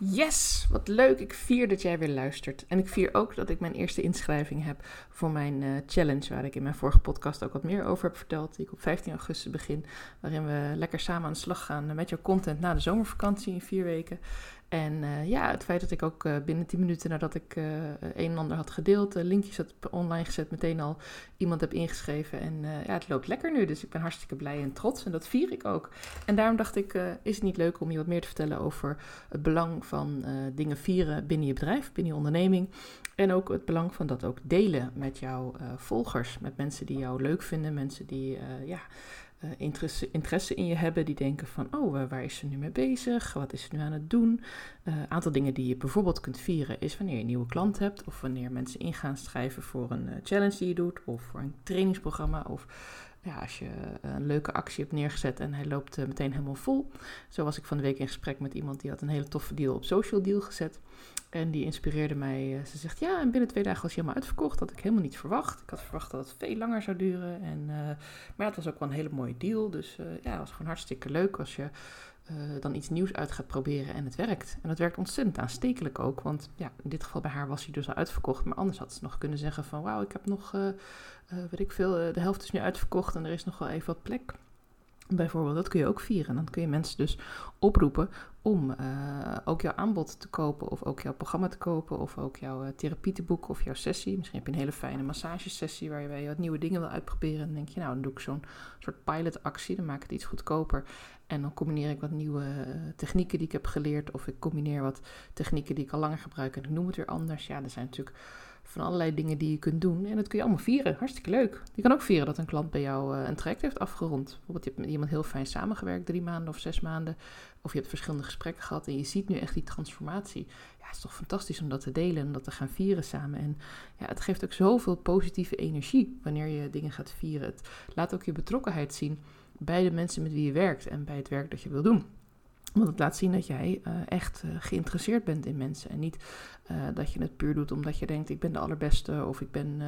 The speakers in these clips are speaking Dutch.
Yes, wat leuk. Ik vier dat jij weer luistert. En ik vier ook dat ik mijn eerste inschrijving heb voor mijn uh, challenge, waar ik in mijn vorige podcast ook wat meer over heb verteld, die ik op 15 augustus begin, waarin we lekker samen aan de slag gaan met jouw content na de zomervakantie in vier weken. En uh, ja, het feit dat ik ook uh, binnen 10 minuten nadat ik uh, een en ander had gedeeld, linkjes had online gezet, meteen al iemand heb ingeschreven. En ja, het loopt lekker nu, dus ik ben hartstikke blij en trots en dat vier ik ook. En daarom dacht ik, is het niet leuk om je wat meer te vertellen over het belang van dingen vieren binnen je bedrijf, binnen je onderneming. En ook het belang van dat ook delen met jouw volgers, met mensen die jou leuk vinden, mensen die ja uh, interesse, interesse in je hebben, die denken van, oh, waar is ze nu mee bezig? Wat is ze nu aan het doen? Een uh, aantal dingen die je bijvoorbeeld kunt vieren is wanneer je een nieuwe klant hebt, of wanneer mensen in gaan schrijven voor een uh, challenge die je doet, of voor een trainingsprogramma, of ja, als je een leuke actie hebt neergezet en hij loopt meteen helemaal vol. Zo was ik van de week in gesprek met iemand die had een hele toffe deal op Social Deal gezet. En die inspireerde mij. Ze zegt, ja, en binnen twee dagen was hij helemaal uitverkocht. Dat had ik helemaal niet verwacht. Ik had verwacht dat het veel langer zou duren. En, maar het was ook wel een hele mooie deal. Dus ja, het was gewoon hartstikke leuk als je uh, dan iets nieuws uit gaat proberen en het werkt. En het werkt ontzettend aanstekelijk ook. Want ja, in dit geval bij haar was hij dus al uitverkocht. Maar anders had ze nog kunnen zeggen van, wauw, ik heb nog, weet ik veel, de helft is nu uitverkocht en er is nog wel even wat plek. Bijvoorbeeld, dat kun je ook vieren. Dan kun je mensen dus oproepen om uh, ook jouw aanbod te kopen, of ook jouw programma te kopen, of ook jouw uh, therapie te boeken, of jouw sessie. Misschien heb je een hele fijne massagesessie waar je wat nieuwe dingen wil uitproberen. En dan denk je, nou, dan doe ik zo'n soort pilotactie, dan maak ik het iets goedkoper. En dan combineer ik wat nieuwe uh, technieken die ik heb geleerd, of ik combineer wat technieken die ik al langer gebruik en ik noem het weer anders. Ja, er zijn natuurlijk van allerlei dingen die je kunt doen. En dat kun je allemaal vieren. Hartstikke leuk. Je kan ook vieren dat een klant bij jou uh, een traject heeft afgerond. Bijvoorbeeld je hebt met iemand heel fijn samengewerkt, drie maanden of zes maanden. Of je hebt verschillende gesprekken gehad en je ziet nu echt die transformatie. Ja, het is toch fantastisch om dat te delen en dat te gaan vieren samen. En ja, het geeft ook zoveel positieve energie wanneer je dingen gaat vieren. Het laat ook je betrokkenheid zien bij de mensen met wie je werkt en bij het werk dat je wil doen. Want het laat zien dat jij uh, echt uh, geïnteresseerd bent in mensen. En niet uh, dat je het puur doet omdat je denkt: ik ben de allerbeste of ik ben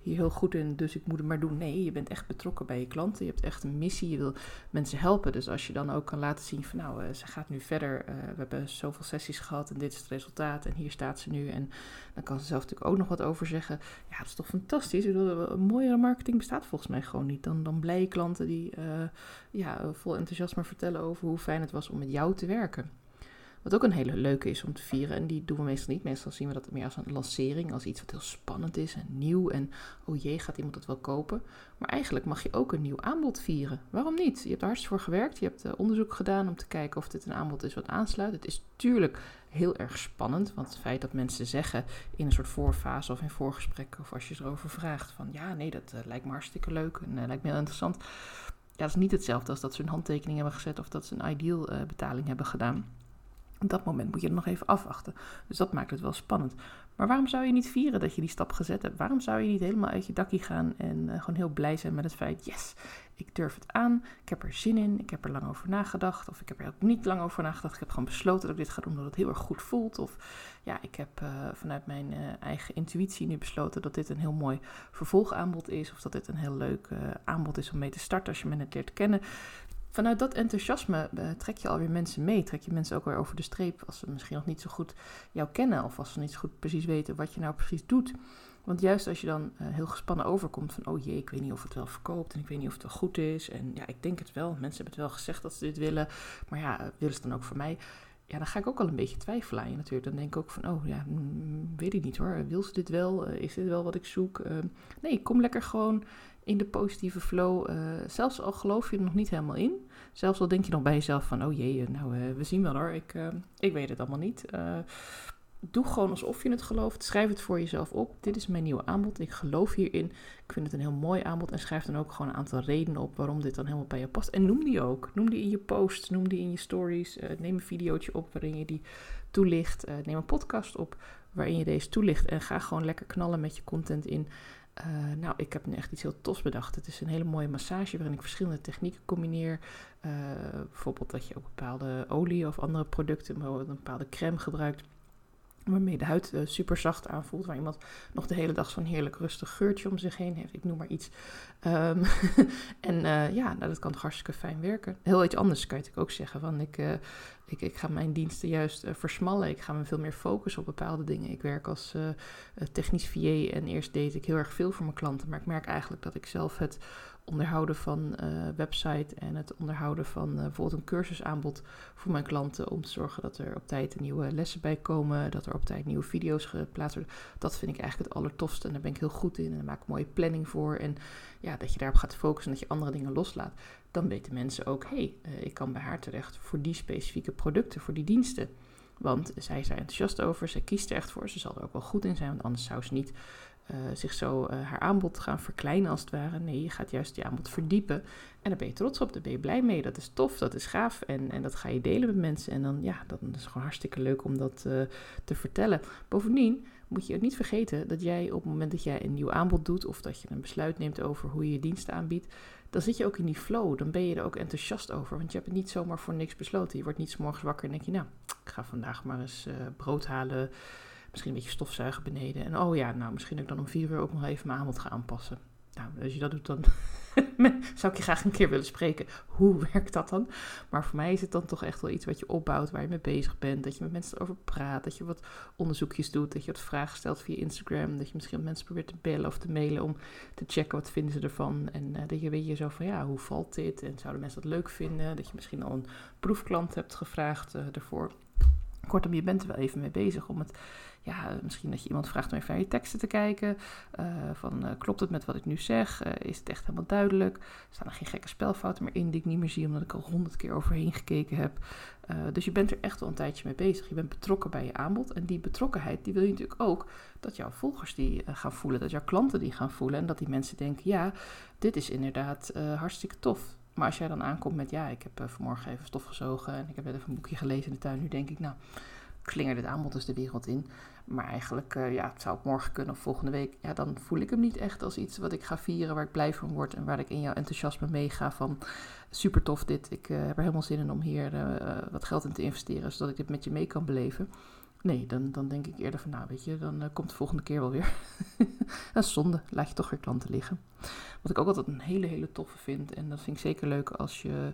hier heel goed in, dus ik moet het maar doen. Nee, je bent echt betrokken bij je klanten. Je hebt echt een missie. Je wil mensen helpen. Dus als je dan ook kan laten zien: van nou, ze gaat nu verder. we hebben zoveel sessies gehad en dit is het resultaat. En hier staat ze nu. En dan kan ze zelf natuurlijk ook nog wat over zeggen. Ja, dat is toch fantastisch. Ik bedoel, een mooiere marketing bestaat volgens mij gewoon niet. Dan, dan blije klanten die ja, vol enthousiasme vertellen over hoe fijn het was om met jou te werken. Wat ook een hele leuke is om te vieren. En die doen we meestal niet. Meestal zien we dat meer als een lancering. Als iets wat heel spannend is en nieuw. En oh jee, gaat iemand het wel kopen? Maar eigenlijk mag je ook een nieuw aanbod vieren. Waarom niet? Je hebt er hartstikke voor gewerkt. Je hebt uh, onderzoek gedaan om te kijken of dit een aanbod is wat aansluit. Het is natuurlijk heel erg spannend. Want het feit dat mensen zeggen in een soort voorfase of in voorgesprekken. Of als je erover vraagt van ja, nee, dat uh, lijkt me hartstikke leuk. En uh, lijkt me heel interessant. Ja, dat is niet hetzelfde als dat ze een handtekening hebben gezet of dat ze een ideal uh, betaling hebben gedaan. Op dat moment moet je er nog even afwachten. Dus dat maakt het wel spannend. Maar waarom zou je niet vieren dat je die stap gezet hebt? Waarom zou je niet helemaal uit je dakkie gaan en uh, gewoon heel blij zijn met het feit: yes, ik durf het aan, ik heb er zin in, ik heb er lang over nagedacht. Of ik heb er ook niet lang over nagedacht. Ik heb gewoon besloten dat ik dit ga doen omdat het heel erg goed voelt. Of ja, ik heb uh, vanuit mijn uh, eigen intuïtie nu besloten dat dit een heel mooi vervolgaanbod is. Of dat dit een heel leuk aanbod is om mee te starten als je me net leert kennen vanuit dat enthousiasme uh, trek je alweer mensen mee. Trek je mensen ook weer over de streep als ze misschien nog niet zo goed jou kennen. Of als ze niet zo goed precies weten wat je nou precies doet. Want juist als je dan uh, heel gespannen overkomt van... oh jee, ik weet niet of het wel verkoopt en ik weet niet of het wel goed is. En ja, ik denk het wel. Mensen hebben het wel gezegd dat ze dit willen. Maar ja, uh, willen ze dan ook voor mij? Ja, dan ga ik ook al een beetje twijfelen aan je natuurlijk. Dan denk ik ook van, oh ja, mm, weet ik niet hoor. Wil ze dit wel? is dit wel wat ik zoek? nee, kom lekker gewoon in de positieve flow. Uh, zelfs al geloof je er nog niet helemaal in. Zelfs al denk je nog bij jezelf van, oh jee, nou, uh, we zien wel hoor. Ik, ik weet het allemaal niet. doe gewoon alsof je het gelooft. Schrijf het voor jezelf op. Dit is mijn nieuwe aanbod. Ik geloof hierin. Ik vind het een heel mooi aanbod. En schrijf dan ook gewoon een aantal redenen op waarom dit dan helemaal bij je past. En noem die ook. Noem die in je post. Noem die in je stories. neem een videootje op waarin je die toelicht. neem een podcast op waarin je deze toelicht. En ga gewoon lekker knallen met je content in. Uh, nou, ik heb nu echt iets heel tofs bedacht. Het is een hele mooie massage waarin ik verschillende technieken combineer. Uh, bijvoorbeeld dat je ook bepaalde olie of andere producten, een bepaalde crème gebruikt. Waarmee de huid uh, super zacht aanvoelt, waar iemand nog de hele dag zo'n heerlijk rustig geurtje om zich heen heeft. Ik noem maar iets. Um, en uh, ja, nou, dat kan hartstikke fijn werken. Heel iets anders kan je ook zeggen. Van ik, uh, ik, ik ga mijn diensten juist versmallen. Ik ga me veel meer focussen op bepaalde dingen. Ik werk als technisch VA en eerst deed ik heel erg veel voor mijn klanten. Maar ik merk eigenlijk dat ik zelf het onderhouden van uh, website en het onderhouden van uh, bijvoorbeeld een cursusaanbod voor mijn klanten om te zorgen dat er op tijd nieuwe lessen bij komen, dat er op tijd nieuwe video's geplaatst worden. Dat vind ik eigenlijk het allertofste en daar ben ik heel goed in en daar maak ik mooie planning voor en ja, dat je daarop gaat focussen en dat je andere dingen loslaat. Dan weten mensen ook, hé, hey, uh, ik kan bij haar terecht voor die specifieke producten, voor die diensten. Want zij is enthousiast over, zij kiest er echt voor, ze zal er ook wel goed in zijn, want anders zou ze niet uh, zich zo uh, haar aanbod gaan verkleinen als het ware. Nee, je gaat juist je aanbod verdiepen. En daar ben je trots op, daar ben je blij mee. Dat is tof, dat is gaaf. En, en dat ga je delen met mensen. En dan, ja, dat is gewoon hartstikke leuk om dat uh, te vertellen. Bovendien moet je ook niet vergeten dat jij op het moment dat jij een nieuw aanbod doet... of dat je een besluit neemt over hoe je je diensten aanbiedt... dan zit je ook in die flow. Dan ben je er ook enthousiast over. Want je hebt het niet zomaar voor niks besloten. Je wordt niet s morgens wakker en denk je... nou, ik ga vandaag maar eens brood halen Misschien een beetje stofzuigen beneden. En oh ja, nou misschien ik dan om vier uur ook nog even mijn aanbod ga aanpassen. Nou, als je dat doet, dan zou ik je graag een keer willen spreken. Hoe werkt dat dan? Maar voor mij is het dan toch echt wel iets wat je opbouwt, waar je mee bezig bent. Dat je met mensen erover praat, dat je wat onderzoekjes doet, dat je wat vragen stelt via Instagram. Dat je misschien mensen probeert te bellen of te mailen om te checken wat vinden ze ervan. En uh, dat je weet je zo van, ja, hoe valt dit? En zouden mensen dat leuk vinden? Dat je misschien al een proefklant hebt gevraagd uh, ervoor. Kortom, je bent er wel even mee bezig om het ja, misschien dat je iemand vraagt om even naar je teksten te kijken. Uh, van uh, klopt het met wat ik nu zeg? Uh, is het echt helemaal duidelijk? Staan er geen gekke spelfouten meer in die ik niet meer zie omdat ik al honderd keer overheen gekeken heb? dus je bent er echt wel een tijdje mee bezig. Je bent betrokken bij je aanbod. En die betrokkenheid die wil je natuurlijk ook dat jouw volgers die gaan voelen, dat jouw klanten die gaan voelen. En dat die mensen denken, ja, dit is inderdaad hartstikke tof. Maar als jij dan aankomt met, ja, ik heb vanmorgen even stof gezogen en ik heb net even een boekje gelezen in de tuin. Nu denk ik, nou, klinger dit aanbod dus de wereld in. Maar eigenlijk, uh, ja, het zou ook morgen kunnen of volgende week. Ja, dan voel ik hem niet echt als iets wat ik ga vieren, waar ik blij van word en waar ik in jouw enthousiasme meega van super tof dit. Ik uh, heb er helemaal zin in om hier uh, wat geld in te investeren, zodat ik dit met je mee kan beleven. Nee, dan, dan denk ik eerder van, nou weet je, dan komt de volgende keer wel weer. dat is zonde, laat je toch weer klanten liggen. Wat ik ook altijd een hele, hele toffe vind, en dat vind ik zeker leuk als je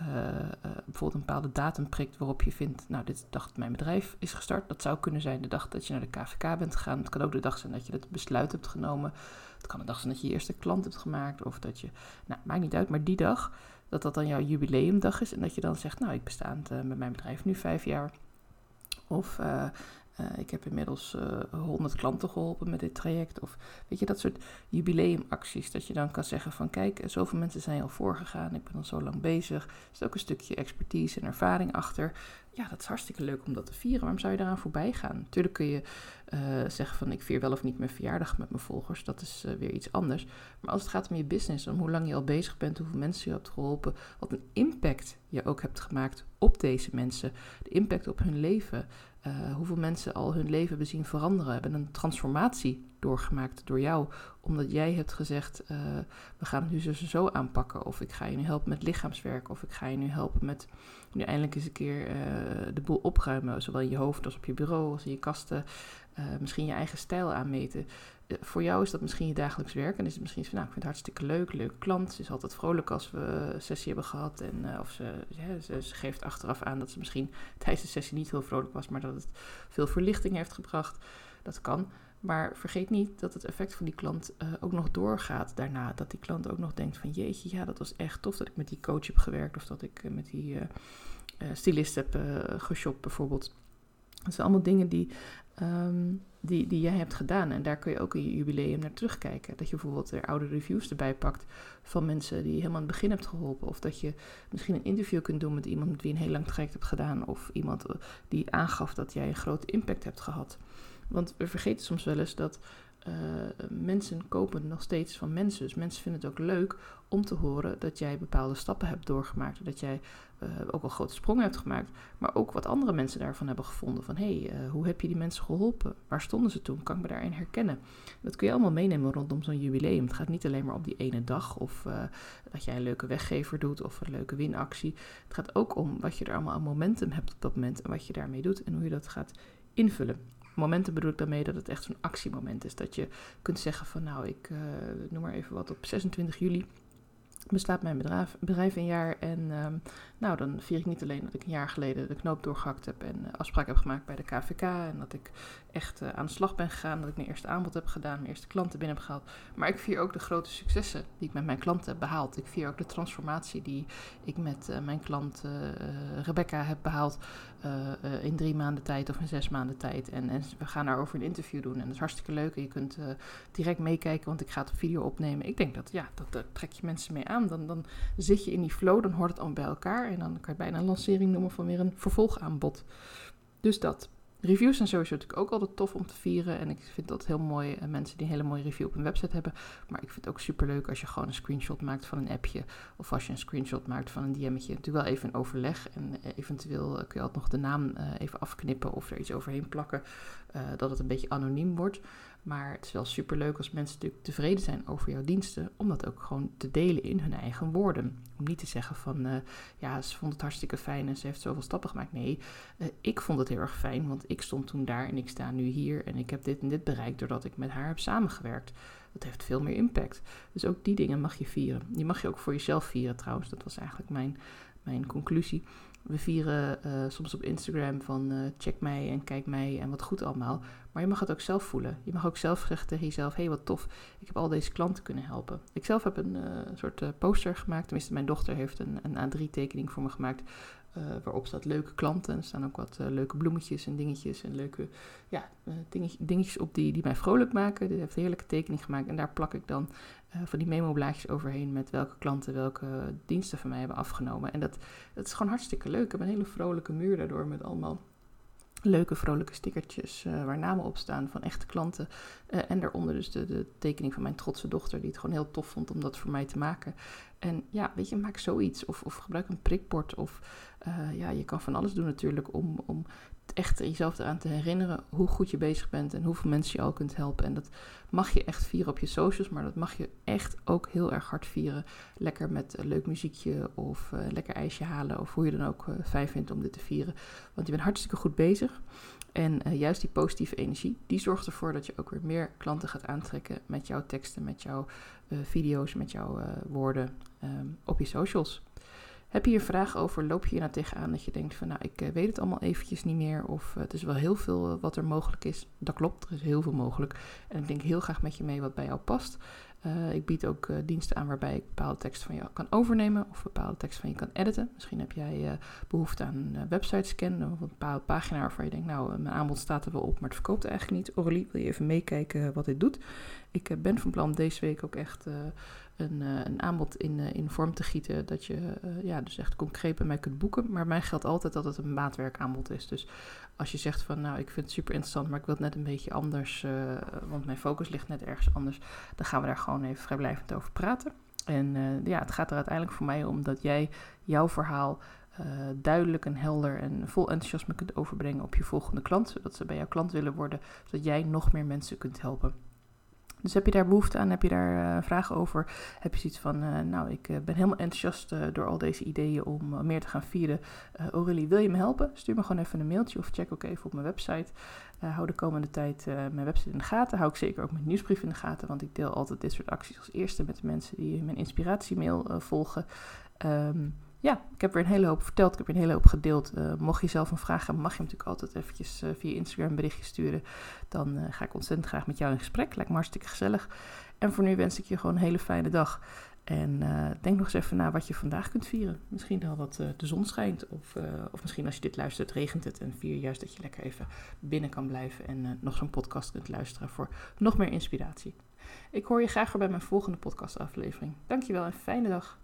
uh, uh, bijvoorbeeld een bepaalde datum prikt waarop je vindt, nou, dit dag dat mijn bedrijf is gestart. Dat zou kunnen zijn de dag dat je naar de KVK bent gegaan. Het kan ook de dag zijn dat je het besluit hebt genomen. Het kan de dag zijn dat je je eerste klant hebt gemaakt. Of dat je, nou, maakt niet uit, maar die dag, dat dat dan jouw jubileumdag is. En dat je dan zegt, nou, ik bestaand uh, met mijn bedrijf nu vijf jaar. Of ik heb inmiddels eh, 100 klanten geholpen met dit traject. Of weet je, dat soort jubileumacties. Dat je dan kan zeggen van kijk, eh, zoveel mensen zijn al voorgegaan. Ik ben al zo lang bezig. Er zit ook een stukje expertise en ervaring achter. Ja, dat is hartstikke leuk om dat te vieren. Waarom zou je daaraan voorbij gaan? Natuurlijk kun je zeggen van ik vier wel of niet mijn verjaardag met mijn volgers. Dat is weer iets anders. Maar als het gaat om je business, om hoe lang je al bezig bent, hoeveel mensen je hebt geholpen, wat een impact je ook hebt gemaakt op deze mensen, de impact op hun leven. Uh, hoeveel mensen al hun leven hebben zien veranderen, hebben een transformatie doorgemaakt door jou, omdat jij hebt gezegd: uh, we gaan het nu zo, zo aanpakken, of ik ga je nu helpen met lichaamswerk, of ik ga je nu helpen met nu eindelijk eens een keer uh, de boel opruimen, zowel in je hoofd als op je bureau, als in je kasten, misschien je eigen stijl aanmeten. voor jou is dat misschien je dagelijks werk en is het misschien van, nou, ik vind het hartstikke leuk, leuke klant, ze is altijd vrolijk als we een sessie hebben gehad en of ze, ze, geeft achteraf aan dat ze misschien tijdens de sessie niet heel vrolijk was, maar dat het veel verlichting heeft gebracht. Dat kan. Maar vergeet niet dat het effect van die klant ook nog doorgaat daarna. Dat die klant ook nog denkt van jeetje, ja, dat was echt tof dat ik met die coach heb gewerkt. Of dat ik met die stylist heb geshopt bijvoorbeeld. Dat zijn allemaal dingen die, um, die, die jij hebt gedaan. En daar kun je ook in je jubileum naar terugkijken. Dat je bijvoorbeeld er oude reviews erbij pakt van mensen die je helemaal aan het begin hebt geholpen. Of dat je misschien een interview kunt doen met iemand met wie je een heel lang traject hebt gedaan. Of iemand die aangaf dat jij een grote impact hebt gehad. Want we vergeten soms wel eens dat uh, mensen kopen nog steeds van mensen. Dus mensen vinden het ook leuk om te horen dat jij bepaalde stappen hebt doorgemaakt. Dat jij uh, ook al grote sprongen hebt gemaakt. Maar ook wat andere mensen daarvan hebben gevonden. Van hé, hey, uh, hoe heb je die mensen geholpen? Waar stonden ze toen? Kan ik me daarin herkennen? Dat kun je allemaal meenemen rondom zo'n jubileum. Het gaat niet alleen maar om die ene dag. Of dat jij een leuke weggever doet. Of een leuke winactie. Het gaat ook om wat je er allemaal aan momentum hebt op dat moment. En wat je daarmee doet. En hoe je dat gaat invullen. Momenten bedoel ik daarmee dat het echt zo'n actiemoment is. Dat je kunt zeggen van nou, ik noem maar even wat, op 26 juli bestaat mijn bedrijf, bedrijf een jaar. En ehm, nou, dan vier ik niet alleen dat ik een jaar geleden de knoop doorgehakt heb en uh, afspraak heb gemaakt bij de KVK. En dat ik echt eh, aan de slag ben gegaan, dat ik mijn eerste aanbod heb gedaan, mijn eerste klanten binnen heb gehaald. Maar ik vier ook de grote successen die ik met mijn klanten heb behaald. Ik vier ook de transformatie die ik met uh, mijn klant Rebecca heb behaald in drie maanden tijd of in zes maanden tijd. En, en, we gaan daarover een interview doen en dat is hartstikke leuk. En je kunt direct meekijken, want ik ga het video opnemen. Ik denk dat, ja, dat, dat trek je mensen mee aan. Dan, dan zit je in die flow, dan hoort het allemaal bij elkaar. En dan kan je bijna een lancering noemen van weer een vervolgaanbod. Dus dat. Reviews zijn sowieso natuurlijk ook altijd tof om te vieren. En ik vind dat heel mooi. Uh, mensen die een hele mooie review op hun website hebben. Maar ik vind het ook super leuk als je gewoon een screenshot maakt van een appje. Of als je een screenshot maakt van een DM'tje. Natuurlijk wel even een overleg. En uh, eventueel uh, kun je altijd nog de naam even afknippen of er iets overheen plakken. dat het een beetje anoniem wordt. Maar het is wel super leuk als mensen natuurlijk tevreden zijn over jouw diensten, om dat ook gewoon te delen in hun eigen woorden. Om niet te zeggen van, uh, ja, ze vond het hartstikke fijn en ze heeft zoveel stappen gemaakt. Nee, uh, ik vond het heel erg fijn, want ik stond toen daar en ik sta nu hier en ik heb dit en dit bereikt doordat ik met haar heb samengewerkt. Dat heeft veel meer impact. Dus ook die dingen mag je vieren. Die mag je ook voor jezelf vieren trouwens. Dat was eigenlijk mijn, mijn conclusie. We vieren uh, soms op Instagram van uh, check mij en kijk mij en wat goed allemaal. Maar je mag het ook zelf voelen. Je mag ook zelf zeggen tegen jezelf: hé, hey, wat tof, ik heb al deze klanten kunnen helpen. Ik zelf heb een uh, soort poster gemaakt. Tenminste, mijn dochter heeft een, een A3-tekening voor me gemaakt. Uh, waarop staat leuke klanten. Er staan ook wat uh, leuke bloemetjes en dingetjes en leuke ja, uh, dingetjes, dingetjes op die, die mij vrolijk maken. Die heeft een heerlijke tekening gemaakt. En daar plak ik dan van die memo-blaadjes overheen met welke klanten welke diensten van mij hebben afgenomen. En dat, dat is gewoon hartstikke leuk. Ik heb een hele vrolijke muur daardoor met allemaal leuke vrolijke stickertjes waar namen op staan van echte klanten. En daaronder dus de, de, tekening van mijn trotse dochter, die het gewoon heel tof vond om dat voor mij te maken. En ja, weet je, maak zoiets. Of, of gebruik een prikbord. Of uh, ja, je kan van alles doen natuurlijk om, om echt jezelf eraan te herinneren hoe goed je bezig bent en hoeveel mensen je al kunt helpen. En dat mag je echt vieren op je socials, maar dat mag je echt ook heel erg hard vieren. Lekker met een leuk muziekje of uh, lekker ijsje halen of hoe je dan ook fijn vindt om dit te vieren. Want je bent hartstikke goed bezig. En uh, juist die positieve energie, die zorgt ervoor dat je ook weer meer klanten gaat aantrekken met jouw teksten, met jouw video's, met jouw woorden um, op je socials. Heb je hier vragen over? Loop je hier nou tegenaan dat je denkt van nou, ik weet het allemaal eventjes niet meer. Of het is wel heel veel wat er mogelijk is. Dat klopt, er is heel veel mogelijk. En ik denk heel graag met je mee wat bij jou past. Ik bied ook diensten aan waarbij ik bepaalde teksten van je kan overnemen. Of bepaalde teksten van je kan editen. Misschien heb jij behoefte aan een website scan. Of een bepaalde pagina waarvan je denkt nou, mijn aanbod staat er wel op. Maar het verkoopt eigenlijk niet. Aurélie, wil je even meekijken wat dit doet? Ik ben van plan deze week ook echt een, uh, een aanbod in, uh, in vorm te gieten. Dat je uh, ja, dus echt concreet bij mij kunt boeken. Maar mij geldt altijd dat het een maatwerkaanbod is. Dus als je zegt van nou, ik vind het super interessant, maar ik wil het net een beetje anders. want mijn focus ligt net ergens anders. Dan gaan we daar gewoon even vrijblijvend over praten. En ja, het gaat er uiteindelijk voor mij om dat jij jouw verhaal duidelijk en helder en vol enthousiasme kunt overbrengen op je volgende klant. Zodat ze bij jouw klant willen worden. Zodat jij nog meer mensen kunt helpen. Dus heb je daar behoefte aan, heb je daar uh, vragen over, heb je zoiets van, uh, nou, ik uh, ben helemaal enthousiast door al deze ideeën om meer te gaan vieren. Aurélie, wil je me helpen? Stuur me gewoon even een mailtje of check ook even op mijn website. hou de komende tijd mijn website in de gaten. Hou ik zeker ook mijn nieuwsbrief in de gaten, want ik deel altijd dit soort acties als eerste met de mensen die mijn inspiratiemail volgen. Um, ja, ik heb weer een hele hoop verteld. Ik heb weer een hele hoop gedeeld. Uh, mocht je zelf een vraag hebben, mag je hem natuurlijk altijd eventjes uh, via Instagram een berichtje sturen. Dan uh, ga ik ontzettend graag met jou in gesprek. Lijkt me hartstikke gezellig. En voor nu wens ik je gewoon een hele fijne dag. En denk nog eens even na wat je vandaag kunt vieren. Misschien wel wat de zon schijnt. Of, of misschien als je dit luistert, regent het. En vier juist dat je lekker even binnen kan blijven. En nog zo'n podcast kunt luisteren voor nog meer inspiratie. Ik hoor je graag weer bij mijn volgende podcastaflevering. Dankjewel en fijne dag.